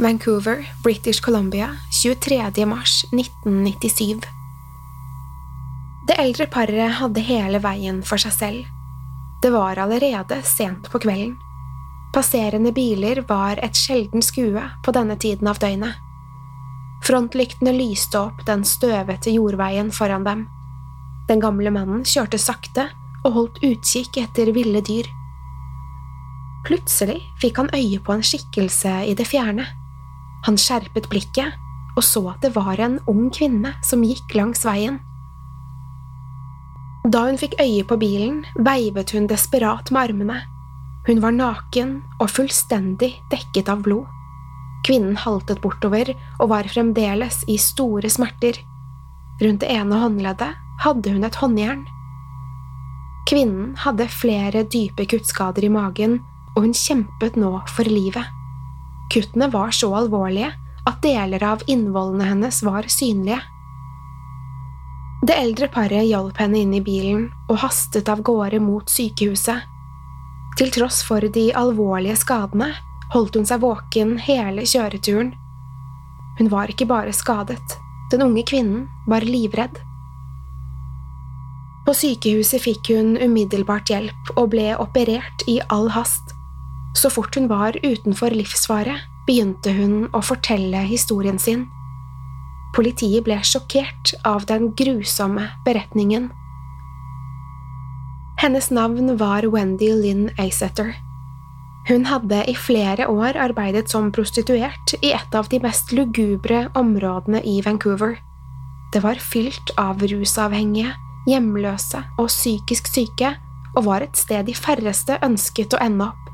Vancouver, British Columbia, 23. mars 1997 Det eldre paret hadde hele veien for seg selv. Det var allerede sent på kvelden. Passerende biler var et sjelden skue på denne tiden av døgnet. Frontlyktene lyste opp den støvete jordveien foran dem. Den gamle mannen kjørte sakte og holdt utkikk etter ville dyr. Plutselig fikk han øye på en skikkelse i det fjerne. Han skjerpet blikket og så at det var en ung kvinne som gikk langs veien. Da hun fikk øye på bilen, veivet hun desperat med armene. Hun var naken og fullstendig dekket av blod. Kvinnen haltet bortover og var fremdeles i store smerter. Rundt det ene håndleddet hadde hun et håndjern. Kvinnen hadde flere dype kuttskader i magen, og hun kjempet nå for livet. Kuttene var så alvorlige at deler av innvollene hennes var synlige. Det eldre paret hjalp henne inn i bilen og hastet av gårde mot sykehuset. Til tross for de alvorlige skadene holdt hun seg våken hele kjøreturen. Hun var ikke bare skadet, den unge kvinnen var livredd. På sykehuset fikk hun umiddelbart hjelp og ble operert i all hast. Så fort hun var utenfor livsfare, begynte hun å fortelle historien sin. Politiet ble sjokkert av den grusomme beretningen. Hennes navn var Wendy Lynn Asetter. Hun hadde i flere år arbeidet som prostituert i et av de mest lugubre områdene i Vancouver. Det var fylt av rusavhengige, hjemløse og psykisk syke, og var et sted de færreste ønsket å ende opp.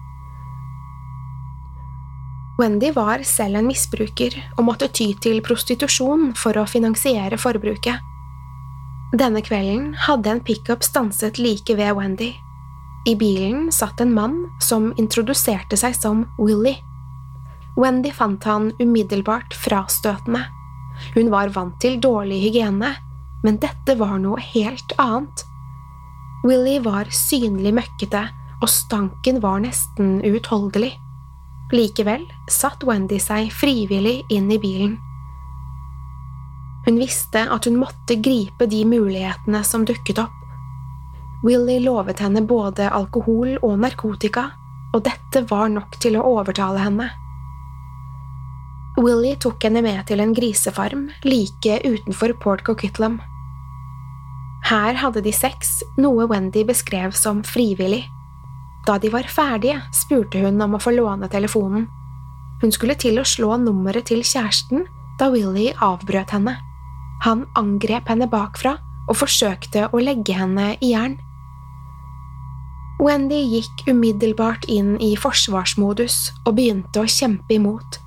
Wendy var selv en misbruker og måtte ty til prostitusjon for å finansiere forbruket. Denne kvelden hadde en pickup stanset like ved Wendy. I bilen satt en mann som introduserte seg som Willy. Wendy fant han umiddelbart frastøtende. Hun var vant til dårlig hygiene, men dette var noe helt annet. Willy var synlig møkkete, og stanken var nesten uutholdelig. Likevel satt Wendy seg frivillig inn i bilen. Hun visste at hun måtte gripe de mulighetene som dukket opp. Willy lovet henne både alkohol og narkotika, og dette var nok til å overtale henne. Willy tok henne med til en grisefarm like utenfor Port Coquitlam. Her hadde de sex, noe Wendy beskrev som frivillig. Da de var ferdige, spurte hun om å få låne telefonen. Hun skulle til å slå nummeret til kjæresten da Willy avbrøt henne. Han angrep henne bakfra og forsøkte å legge henne i jern. Wendy gikk umiddelbart inn i forsvarsmodus og begynte å kjempe imot.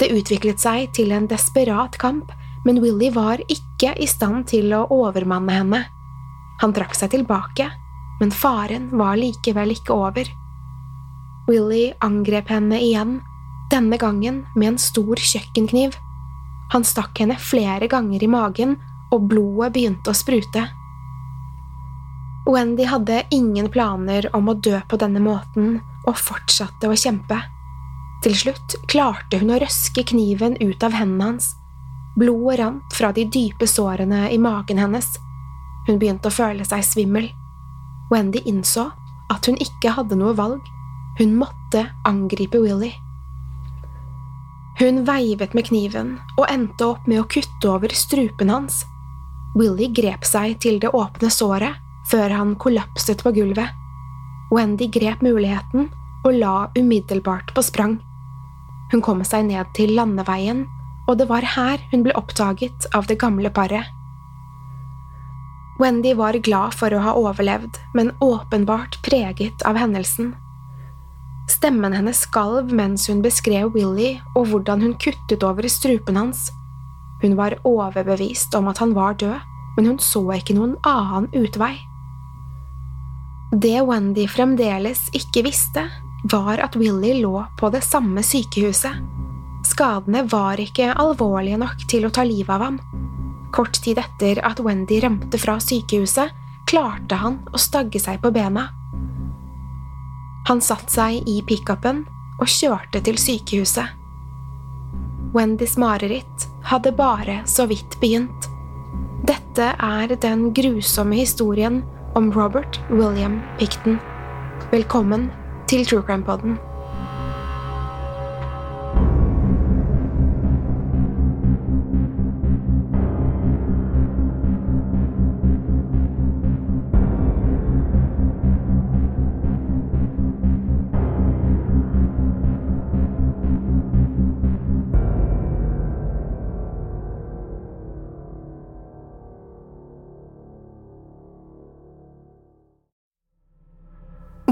Det utviklet seg til en desperat kamp, men Willy var ikke i stand til å overmanne henne. Han trakk seg tilbake, men faren var likevel ikke over. Willy angrep henne igjen, denne gangen med en stor kjøkkenkniv. Han stakk henne flere ganger i magen, og blodet begynte å sprute. Wendy hadde ingen planer om å dø på denne måten, og fortsatte å kjempe. Til slutt klarte hun å røske kniven ut av hendene hans. Blodet rant fra de dype sårene i magen hennes. Hun begynte å føle seg svimmel. Wendy innså at hun ikke hadde noe valg. Hun måtte angripe Willy. Hun veivet med kniven og endte opp med å kutte over strupen hans. Willy grep seg til det åpne såret før han kollapset på gulvet. Wendy grep muligheten og la umiddelbart på sprang. Hun kom seg ned til landeveien, og det var her hun ble oppdaget av det gamle paret. Wendy var glad for å ha overlevd, men åpenbart preget av hendelsen. Stemmen hennes skalv mens hun beskrev Willy og hvordan hun kuttet over strupen hans. Hun var overbevist om at han var død, men hun så ikke noen annen utvei. Det Wendy fremdeles ikke visste, var at Willy lå på det samme sykehuset. Skadene var ikke alvorlige nok til å ta livet av ham. Kort tid etter at Wendy rømte fra sykehuset, klarte han å stagge seg på bena. Han satte seg i pickupen og kjørte til sykehuset. Wendys mareritt hadde bare så vidt begynt. Dette er den grusomme historien om Robert William Picton. Velkommen til True Crime Podden.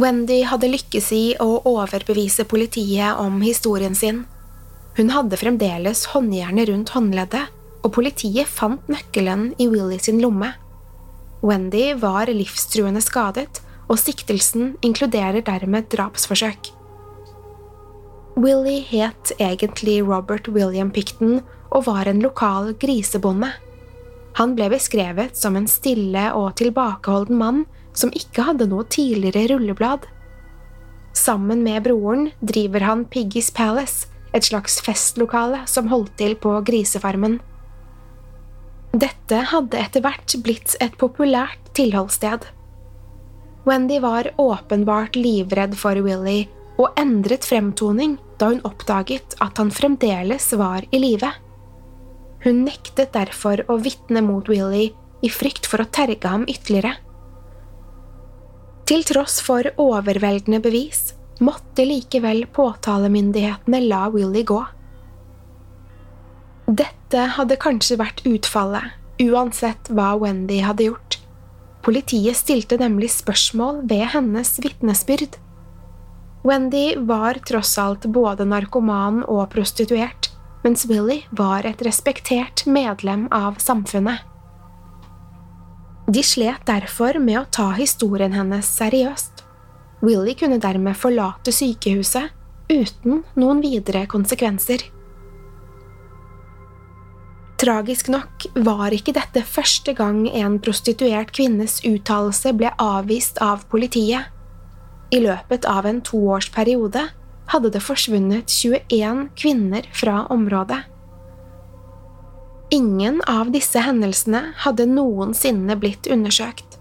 Wendy hadde lykkes i å overbevise politiet om historien sin. Hun hadde fremdeles håndjernet rundt håndleddet, og politiet fant nøkkelen i Willy sin lomme. Wendy var livstruende skadet, og siktelsen inkluderer dermed drapsforsøk. Willy het egentlig Robert William Picton og var en lokal grisebonde. Han ble beskrevet som en stille og tilbakeholden mann som ikke hadde noe tidligere rulleblad. Sammen med broren driver han Piggy's Palace, et slags festlokale som holdt til på grisefarmen. Dette hadde etter hvert blitt et populært tilholdssted. Wendy var åpenbart livredd for Willy og endret fremtoning da hun oppdaget at han fremdeles var i live. Hun nektet derfor å vitne mot Willy i frykt for å terge ham ytterligere. Til tross for overveldende bevis måtte likevel påtalemyndighetene la Willy gå. Dette hadde kanskje vært utfallet, uansett hva Wendy hadde gjort. Politiet stilte nemlig spørsmål ved hennes vitnesbyrd. Wendy var tross alt både narkoman og prostituert, mens Willy var et respektert medlem av samfunnet. De slet derfor med å ta historien hennes seriøst. Willy kunne dermed forlate sykehuset uten noen videre konsekvenser. Tragisk nok var ikke dette første gang en prostituert kvinnes uttalelse ble avvist av politiet. I løpet av en toårsperiode hadde det forsvunnet 21 kvinner fra området. Ingen av disse hendelsene hadde noensinne blitt undersøkt.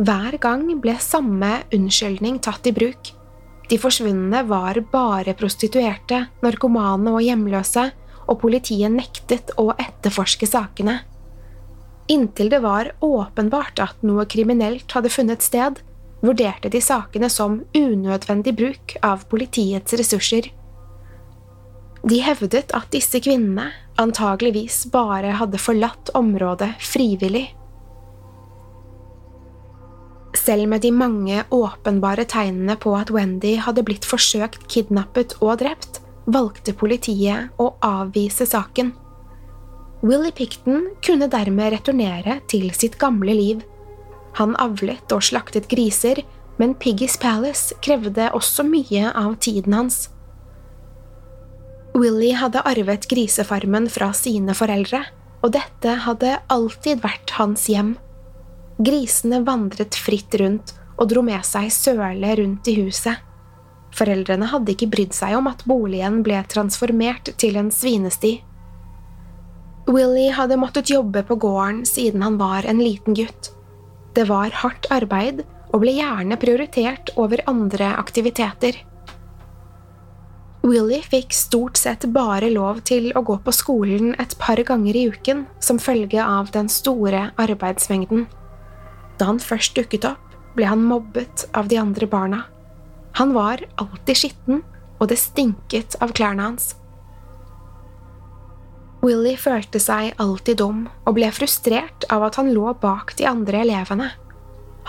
Hver gang ble samme unnskyldning tatt i bruk. De forsvunne var bare prostituerte, narkomane og hjemløse, og politiet nektet å etterforske sakene. Inntil det var åpenbart at noe kriminelt hadde funnet sted, vurderte de sakene som unødvendig bruk av politiets ressurser. De hevdet at disse kvinnene antageligvis bare hadde forlatt området frivillig. Selv med de mange åpenbare tegnene på at Wendy hadde blitt forsøkt kidnappet og drept, valgte politiet å avvise saken. Willy Picton kunne dermed returnere til sitt gamle liv. Han avlet og slaktet griser, men Piggy's Palace krevde også mye av tiden hans. Willy hadde arvet grisefarmen fra sine foreldre, og dette hadde alltid vært hans hjem. Grisene vandret fritt rundt og dro med seg søle rundt i huset. Foreldrene hadde ikke brydd seg om at boligen ble transformert til en svinesti. Willy hadde måttet jobbe på gården siden han var en liten gutt. Det var hardt arbeid og ble gjerne prioritert over andre aktiviteter. Willy fikk stort sett bare lov til å gå på skolen et par ganger i uken som følge av den store arbeidsmengden. Da han først dukket opp, ble han mobbet av de andre barna. Han var alltid skitten, og det stinket av klærne hans. Willy følte seg alltid dum og ble frustrert av at han lå bak de andre elevene.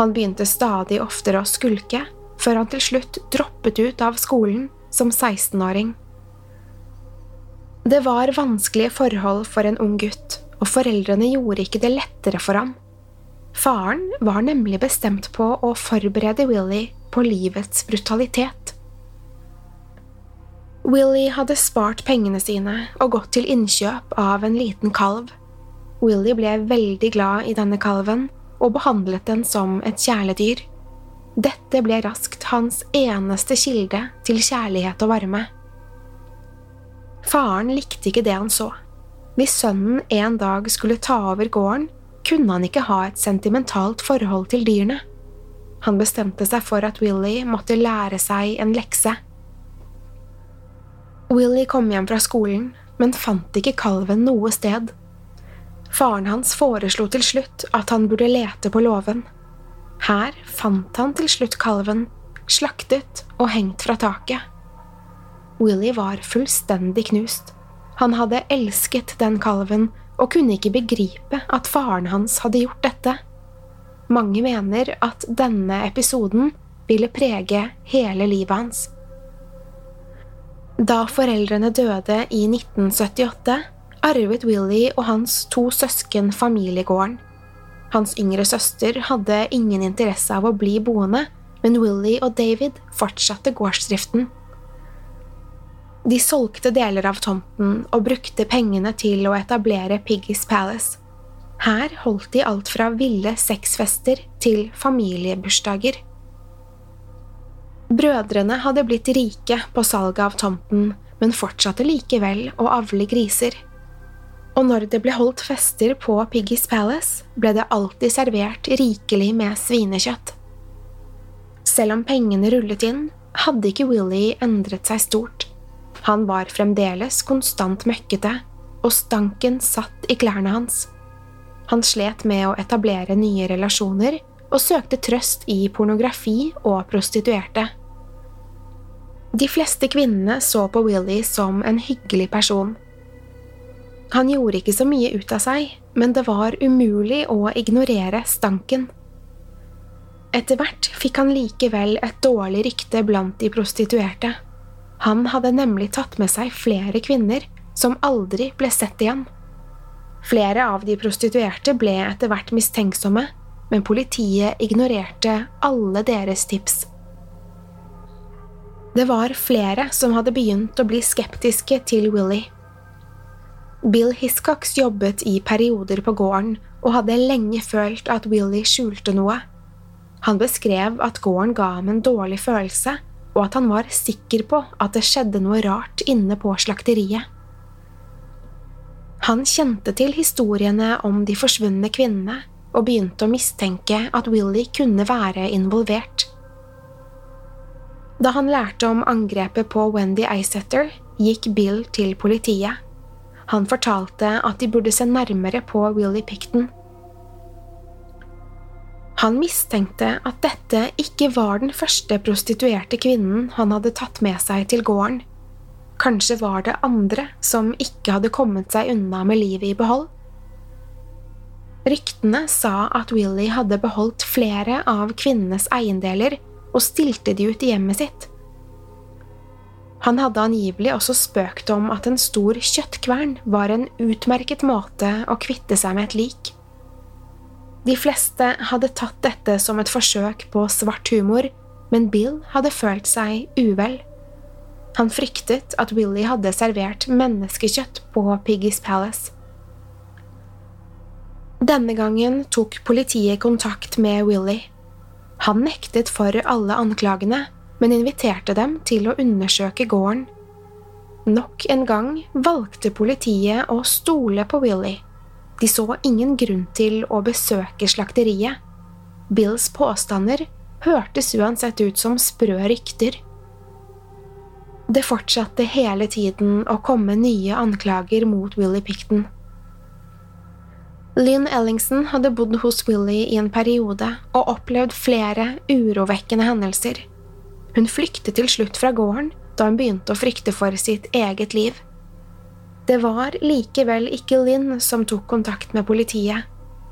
Han begynte stadig oftere å skulke, før han til slutt droppet ut av skolen som 16-åring. Det var vanskelige forhold for en ung gutt, og foreldrene gjorde ikke det lettere for ham. Faren var nemlig bestemt på å forberede Willy på livets brutalitet. Willy hadde spart pengene sine og gått til innkjøp av en liten kalv. Willy ble veldig glad i denne kalven og behandlet den som et kjæledyr. Dette ble raskt hans eneste kilde til kjærlighet og varme. Faren likte ikke det han så. Hvis sønnen en dag skulle ta over gården, kunne han ikke ha et sentimentalt forhold til dyrene. Han bestemte seg for at Willy måtte lære seg en lekse. Willy kom hjem fra skolen, men fant ikke kalven noe sted. Faren hans foreslo til slutt at han burde lete på låven. Her fant han til slutt kalven, slaktet og hengt fra taket. Willy var fullstendig knust. Han hadde elsket den kalven og kunne ikke begripe at faren hans hadde gjort dette. Mange mener at denne episoden ville prege hele livet hans. Da foreldrene døde i 1978, arvet Willy og hans to søsken familiegården. Hans yngre søster hadde ingen interesse av å bli boende, men Willy og David fortsatte gårdsdriften. De solgte deler av tomten og brukte pengene til å etablere Piggy's Palace. Her holdt de alt fra ville sexfester til familiebursdager. Brødrene hadde blitt rike på salget av tomten, men fortsatte likevel å avle griser og når det ble holdt fester på Piggy's Palace, ble det alltid servert rikelig med svinekjøtt. Selv om pengene rullet inn, hadde ikke Willy endret seg stort. Han var fremdeles konstant møkkete, og stanken satt i klærne hans. Han slet med å etablere nye relasjoner og søkte trøst i pornografi og prostituerte. De fleste kvinnene så på Willy som en hyggelig person han gjorde ikke så mye ut av seg, men det var umulig å ignorere stanken. Etter hvert fikk han likevel et dårlig rykte blant de prostituerte. Han hadde nemlig tatt med seg flere kvinner som aldri ble sett igjen. Flere av de prostituerte ble etter hvert mistenksomme, men politiet ignorerte alle deres tips. Det var flere som hadde begynt å bli skeptiske til Willy. Bill Hiscox jobbet i perioder på gården og hadde lenge følt at Willy skjulte noe. Han beskrev at gården ga ham en dårlig følelse, og at han var sikker på at det skjedde noe rart inne på slakteriet. Han kjente til historiene om de forsvunne kvinnene og begynte å mistenke at Willy kunne være involvert. Da han lærte om angrepet på Wendy Eisetter, gikk Bill til politiet. Han fortalte at de burde se nærmere på Willy Picton. Han mistenkte at dette ikke var den første prostituerte kvinnen han hadde tatt med seg til gården. Kanskje var det andre som ikke hadde kommet seg unna med livet i behold? Ryktene sa at Willy hadde beholdt flere av kvinnenes eiendeler og stilte de ut i hjemmet sitt. Han hadde angivelig også spøkt om at en stor kjøttkvern var en utmerket måte å kvitte seg med et lik. De fleste hadde tatt dette som et forsøk på svart humor, men Bill hadde følt seg uvel. Han fryktet at Willy hadde servert menneskekjøtt på Piggy's Palace. Denne gangen tok politiet kontakt med Willy. Han nektet for alle anklagene, men inviterte dem til å undersøke gården. Nok en gang valgte politiet å stole på Willy. De så ingen grunn til å besøke slakteriet. Bills påstander hørtes uansett ut som sprø rykter. Det fortsatte hele tiden å komme nye anklager mot Willy Picton. Lynn Ellingson hadde bodd hos Willy i en periode og opplevd flere urovekkende hendelser. Hun flyktet til slutt fra gården da hun begynte å frykte for sitt eget liv. Det var likevel ikke Lynn som tok kontakt med politiet.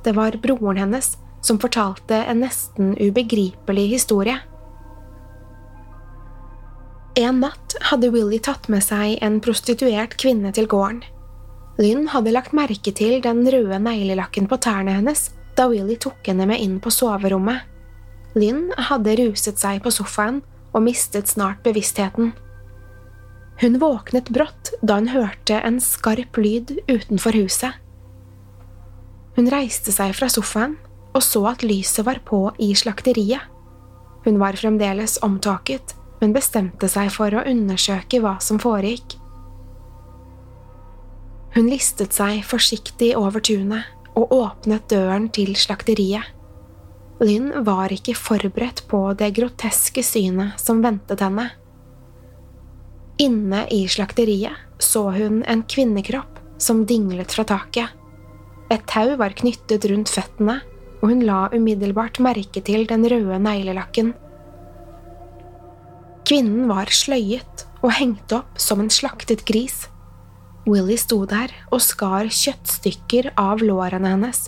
Det var broren hennes som fortalte en nesten ubegripelig historie. En natt hadde Willy tatt med seg en prostituert kvinne til gården. Lynn hadde lagt merke til den røde neglelakken på tærne hennes da Willy tok henne med inn på soverommet. Lynn hadde ruset seg på sofaen og mistet snart bevisstheten. Hun våknet brått da hun hørte en skarp lyd utenfor huset. Hun reiste seg fra sofaen og så at lyset var på i slakteriet. Hun var fremdeles omtåket, men bestemte seg for å undersøke hva som foregikk. Hun listet seg forsiktig over tunet og åpnet døren til slakteriet. Lynn var ikke forberedt på det groteske synet som ventet henne. Inne i slakteriet så hun en kvinnekropp som dinglet fra taket. Et tau var knyttet rundt føttene, og hun la umiddelbart merke til den røde neglelakken. Kvinnen var sløyet og hengt opp som en slaktet gris. Willy sto der og skar kjøttstykker av lårene hennes.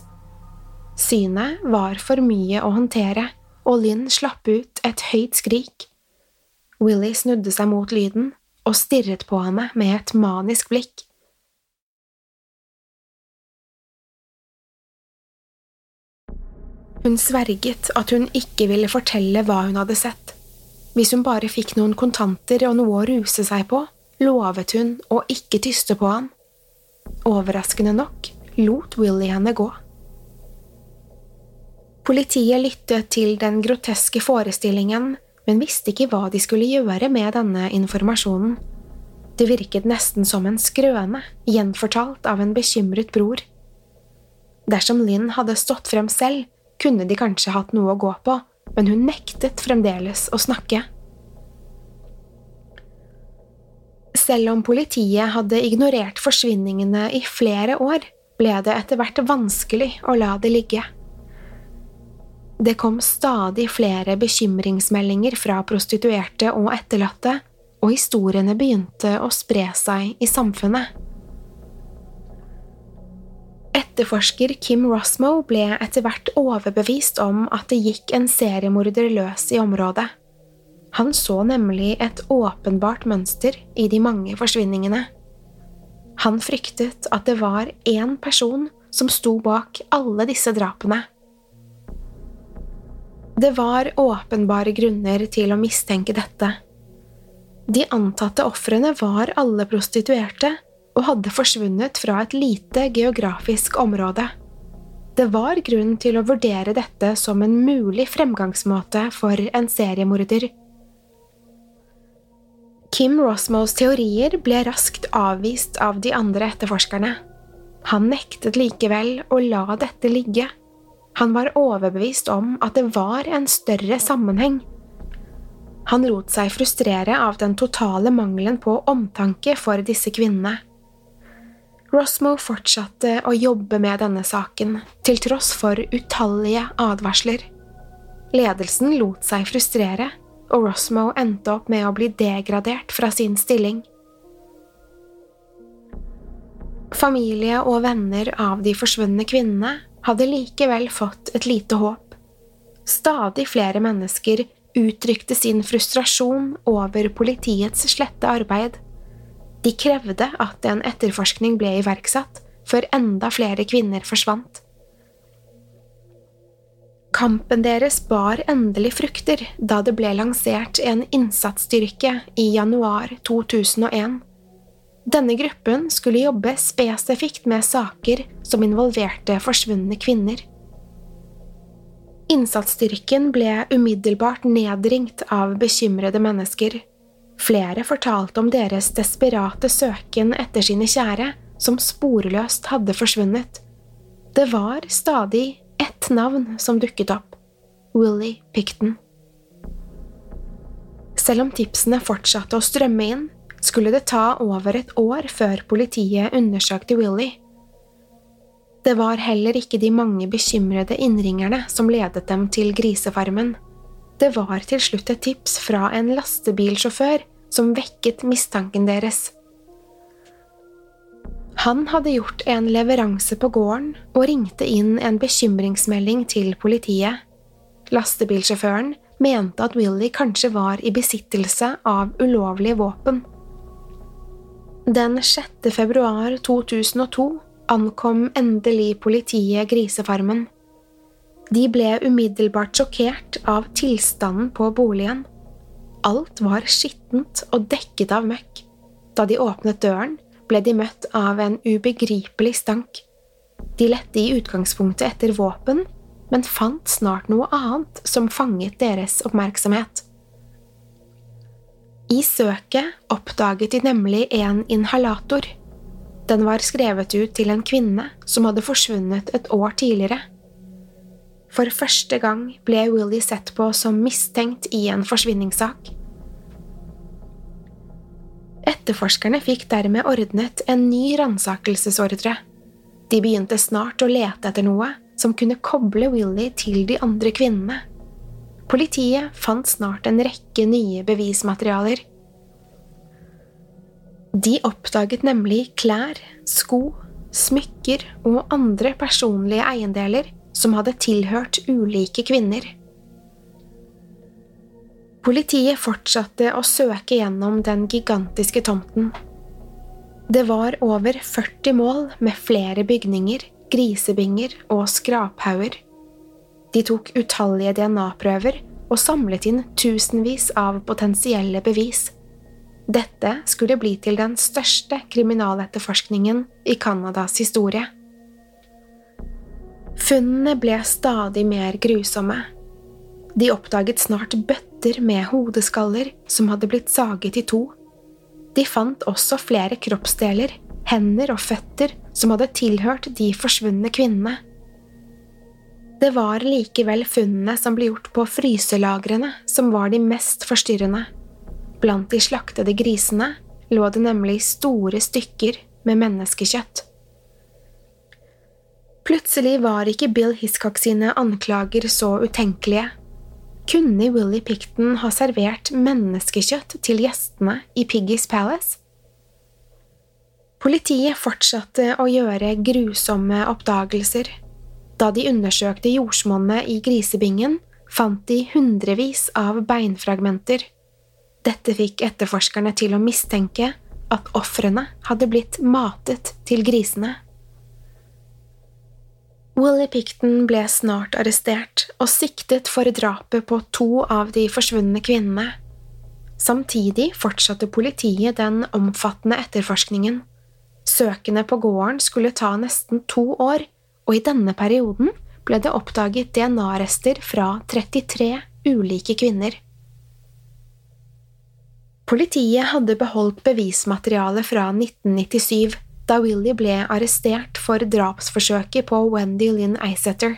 Synet var for mye å håndtere, og Lynn slapp ut et høyt skrik. Willy snudde seg mot lyden og stirret på henne med et manisk blikk. Hun sverget at hun ikke ville fortelle hva hun hadde sett. Hvis hun bare fikk noen kontanter og noe å ruse seg på, lovet hun å ikke tyste på han. Overraskende nok lot Willy henne gå. Politiet lyttet til den groteske forestillingen, men visste ikke hva de skulle gjøre med denne informasjonen. Det virket nesten som en skrøne, gjenfortalt av en bekymret bror. Dersom Lynn hadde stått frem selv, kunne de kanskje hatt noe å gå på, men hun nektet fremdeles å snakke. Selv om politiet hadde ignorert forsvinningene i flere år, ble det etter hvert vanskelig å la det ligge. Det kom stadig flere bekymringsmeldinger fra prostituerte og etterlatte, og historiene begynte å spre seg i samfunnet. Etterforsker Kim Rosmo ble etter hvert overbevist om at det gikk en seriemorder løs i området. Han så nemlig et åpenbart mønster i de mange forsvinningene. Han fryktet at det var én person som sto bak alle disse drapene. Det var åpenbare grunner til å mistenke dette. De antatte ofrene var alle prostituerte og hadde forsvunnet fra et lite geografisk område. Det var grunn til å vurdere dette som en mulig fremgangsmåte for en seriemorder. Kim Rosmos teorier ble raskt avvist av de andre etterforskerne. Han nektet likevel å la dette ligge. Han var overbevist om at det var en større sammenheng. Han lot seg frustrere av den totale mangelen på omtanke for disse kvinnene. Rosmo fortsatte å jobbe med denne saken, til tross for utallige advarsler. Ledelsen lot seg frustrere og Rosmo endte opp med å bli degradert fra sin stilling. Familie og venner av de forsvunne kvinnene hadde likevel fått et lite håp. Stadig flere mennesker uttrykte sin frustrasjon over politiets slette arbeid. De krevde at en etterforskning ble iverksatt før enda flere kvinner forsvant. Kampen deres bar endelig frukter da det ble lansert en innsatsstyrke i januar 2001. Denne gruppen skulle jobbe spesifikt med saker som involverte forsvunne kvinner. Innsatsstyrken ble umiddelbart nedringt av bekymrede mennesker. Flere fortalte om deres desperate søken etter sine kjære, som sporløst hadde forsvunnet. Det var stadig ett navn som dukket opp – Willy Picton. Selv om tipsene fortsatte å strømme inn, skulle det ta over et år før politiet undersøkte Willy. Det var heller ikke de mange bekymrede innringerne som ledet dem til grisefarmen. Det var til slutt et tips fra en lastebilsjåfør som vekket mistanken deres. Han hadde gjort en leveranse på gården og ringte inn en bekymringsmelding til politiet. Lastebilsjåføren mente at Willy kanskje var i besittelse av ulovlige våpen. Den 6. februar 2002 ankom endelig politiet Grisefarmen. De ble umiddelbart sjokkert av tilstanden på boligen. Alt var skittent og dekket av møkk. Da de åpnet døren, ble de møtt av en ubegripelig stank. De lette i utgangspunktet etter våpen, men fant snart noe annet som fanget deres oppmerksomhet. I søket oppdaget de nemlig en inhalator. Den var skrevet ut til en kvinne som hadde forsvunnet et år tidligere. For første gang ble Willy sett på som mistenkt i en forsvinningssak. Etterforskerne fikk dermed ordnet en ny ransakelsesordre. De begynte snart å lete etter noe som kunne koble Willy til de andre kvinnene. Politiet fant snart en rekke nye bevismaterialer. De oppdaget nemlig klær, sko, smykker og andre personlige eiendeler som hadde tilhørt ulike kvinner. Politiet fortsatte å søke gjennom den gigantiske tomten. Det var over 40 mål med flere bygninger, grisebinger og skraphauger. De tok utallige DNA-prøver og samlet inn tusenvis av potensielle bevis. Dette skulle bli til den største kriminaletterforskningen i Canadas historie. Funnene ble stadig mer grusomme. De oppdaget snart bøtter med hodeskaller som hadde blitt saget i to. De fant også flere kroppsdeler, hender og føtter som hadde tilhørt de forsvunne kvinnene. Det var likevel funnene som ble gjort på fryselagrene som var de mest forstyrrende. Blant de slaktede grisene lå det nemlig store stykker med menneskekjøtt. Plutselig var ikke Bill Hiscock sine anklager så utenkelige. Kunne Willy Picton ha servert menneskekjøtt til gjestene i Piggy's Palace? Politiet fortsatte å gjøre grusomme oppdagelser. Da de undersøkte jordsmonnet i grisebingen, fant de hundrevis av beinfragmenter. Dette fikk etterforskerne til å mistenke at ofrene hadde blitt matet til grisene. Willy Picton ble snart arrestert og siktet for drapet på to av de forsvunne kvinnene. Samtidig fortsatte politiet den omfattende etterforskningen. Søkene på gården skulle ta nesten to år, og i denne perioden ble det oppdaget DNA-rester fra 33 ulike kvinner. Politiet hadde beholdt bevismateriale fra 1997, da Willy ble arrestert for drapsforsøket på Wendy Lynn Eisetter.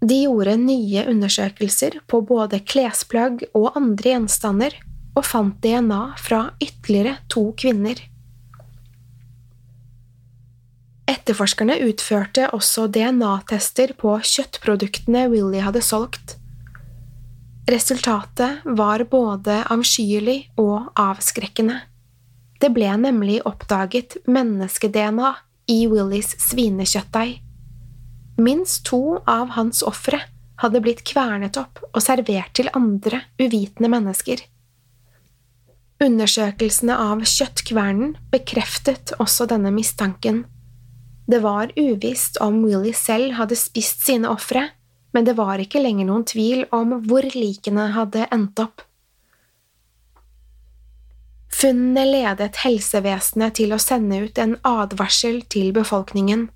De gjorde nye undersøkelser på både klesplagg og andre gjenstander, og fant DNA fra ytterligere to kvinner. Etterforskerne utførte også DNA-tester på kjøttproduktene Willy hadde solgt. Resultatet var både avskyelig og avskrekkende. Det ble nemlig oppdaget menneske-DNA i Willys svinekjøttdeig. Minst to av hans ofre hadde blitt kvernet opp og servert til andre uvitende mennesker. Undersøkelsene av kjøttkvernen bekreftet også denne mistanken. Det var uvisst om Willy selv hadde spist sine ofre, men det var ikke lenger noen tvil om hvor likene hadde endt opp. Funnene ledet helsevesenet til å sende ut en advarsel til befolkningen.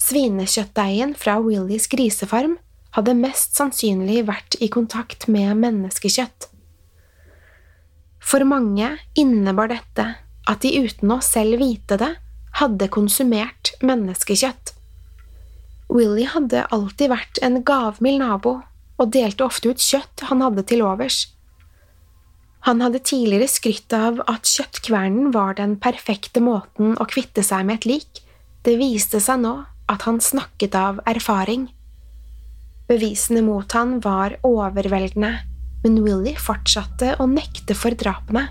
Svinekjøttdeigen fra Willys grisefarm hadde mest sannsynlig vært i kontakt med menneskekjøtt. For mange innebar dette at de uten å selv vite det, hadde konsumert menneskekjøtt. Willy hadde alltid vært en gavmild nabo og delte ofte ut kjøtt han hadde til overs. Han hadde tidligere skrytt av at kjøttkvernen var den perfekte måten å kvitte seg med et lik, det viste seg nå at han snakket av erfaring. Bevisene mot han var overveldende, men Willy fortsatte å nekte for drapene.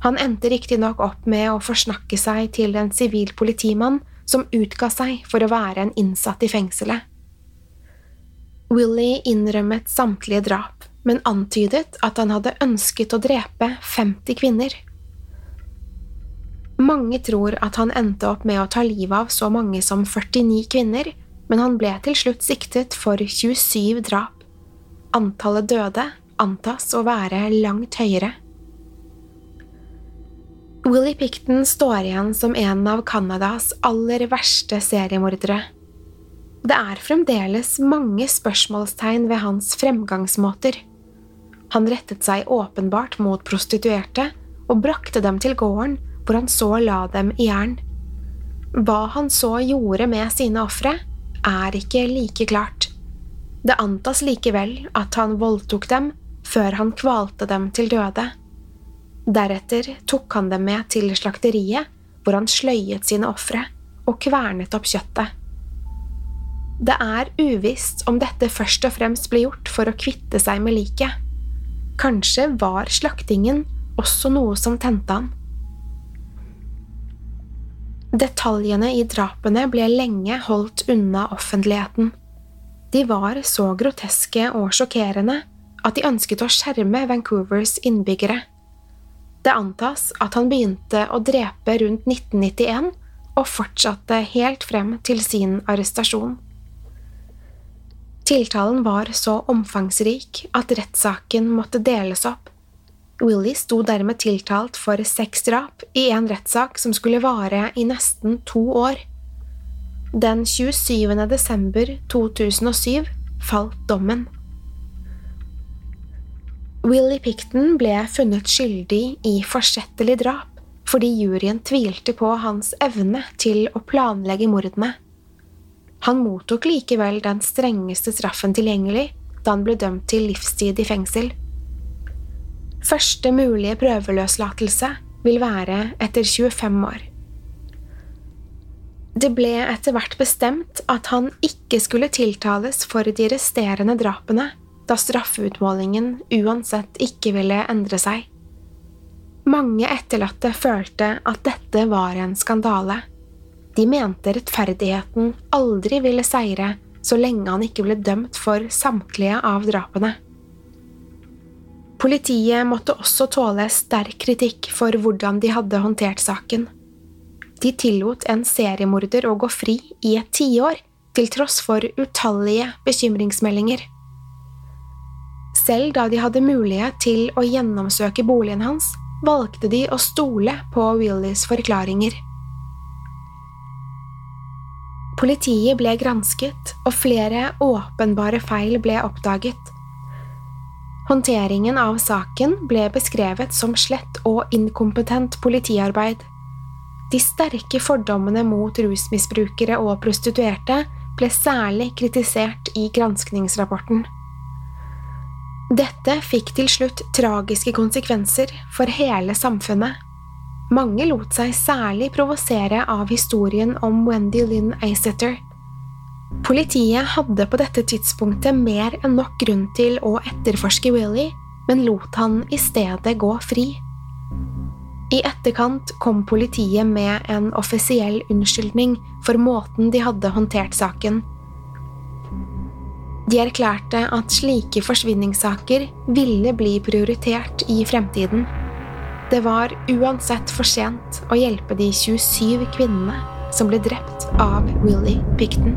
Han endte riktignok opp med å forsnakke seg til en sivil politimann som utga seg for å være en innsatt i fengselet. Willy innrømmet samtlige drap, men antydet at han hadde ønsket å drepe 50 kvinner. Mange tror at han endte opp med å ta livet av så mange som 49 kvinner, men han ble til slutt siktet for 27 drap. Antallet døde antas å være langt høyere. Willie Picton står igjen som en av Canadas aller verste seriemordere. Det er fremdeles mange spørsmålstegn ved hans fremgangsmåter. Han rettet seg åpenbart mot prostituerte og brakte dem til gården, hvor han så la dem i jern. Hva han så gjorde med sine ofre, er ikke like klart. Det antas likevel at han voldtok dem før han kvalte dem til døde. Deretter tok han dem med til slakteriet, hvor han sløyet sine ofre og kvernet opp kjøttet. Det er uvisst om dette først og fremst ble gjort for å kvitte seg med liket. Kanskje var slaktingen også noe som tente han. Detaljene i drapene ble lenge holdt unna offentligheten. De var så groteske og sjokkerende at de ønsket å skjerme Vancouvers innbyggere. Det antas at han begynte å drepe rundt 1991 og fortsatte helt frem til sin arrestasjon. Tiltalen var så omfangsrik at rettssaken måtte deles opp. Willy sto dermed tiltalt for seks drap i en rettssak som skulle vare i nesten to år. Den 27. desember 2007 falt dommen. Willy Picton ble funnet skyldig i forsettlig drap fordi juryen tvilte på hans evne til å planlegge mordene. Han mottok likevel den strengeste straffen tilgjengelig da han ble dømt til livstid i fengsel. Første mulige prøveløslatelse vil være etter 25 år. Det ble etter hvert bestemt at han ikke skulle tiltales for de resterende drapene, da straffeutmålingen uansett ikke ville endre seg. Mange etterlatte følte at dette var en skandale. De mente rettferdigheten aldri ville seire så lenge han ikke ble dømt for samtlige av drapene. Politiet måtte også tåle sterk kritikk for hvordan de hadde håndtert saken. De tillot en seriemorder å gå fri i et tiår, til tross for utallige bekymringsmeldinger. Selv da de hadde mulighet til å gjennomsøke boligen hans, valgte de å stole på Willys forklaringer. Politiet ble gransket, og flere åpenbare feil ble oppdaget. Håndteringen av saken ble beskrevet som slett og inkompetent politiarbeid. De sterke fordommene mot rusmisbrukere og prostituerte ble særlig kritisert i granskningsrapporten. Dette fikk til slutt tragiske konsekvenser for hele samfunnet. Mange lot seg særlig provosere av historien om Wendy Lynn Eisetter. Politiet hadde på dette tidspunktet mer enn nok grunn til å etterforske Willy, men lot han i stedet gå fri. I etterkant kom politiet med en offisiell unnskyldning for måten de hadde håndtert saken, de erklærte at slike forsvinningssaker ville bli prioritert i fremtiden. Det var uansett for sent å hjelpe de 27 kvinnene som ble drept av Willy Picton.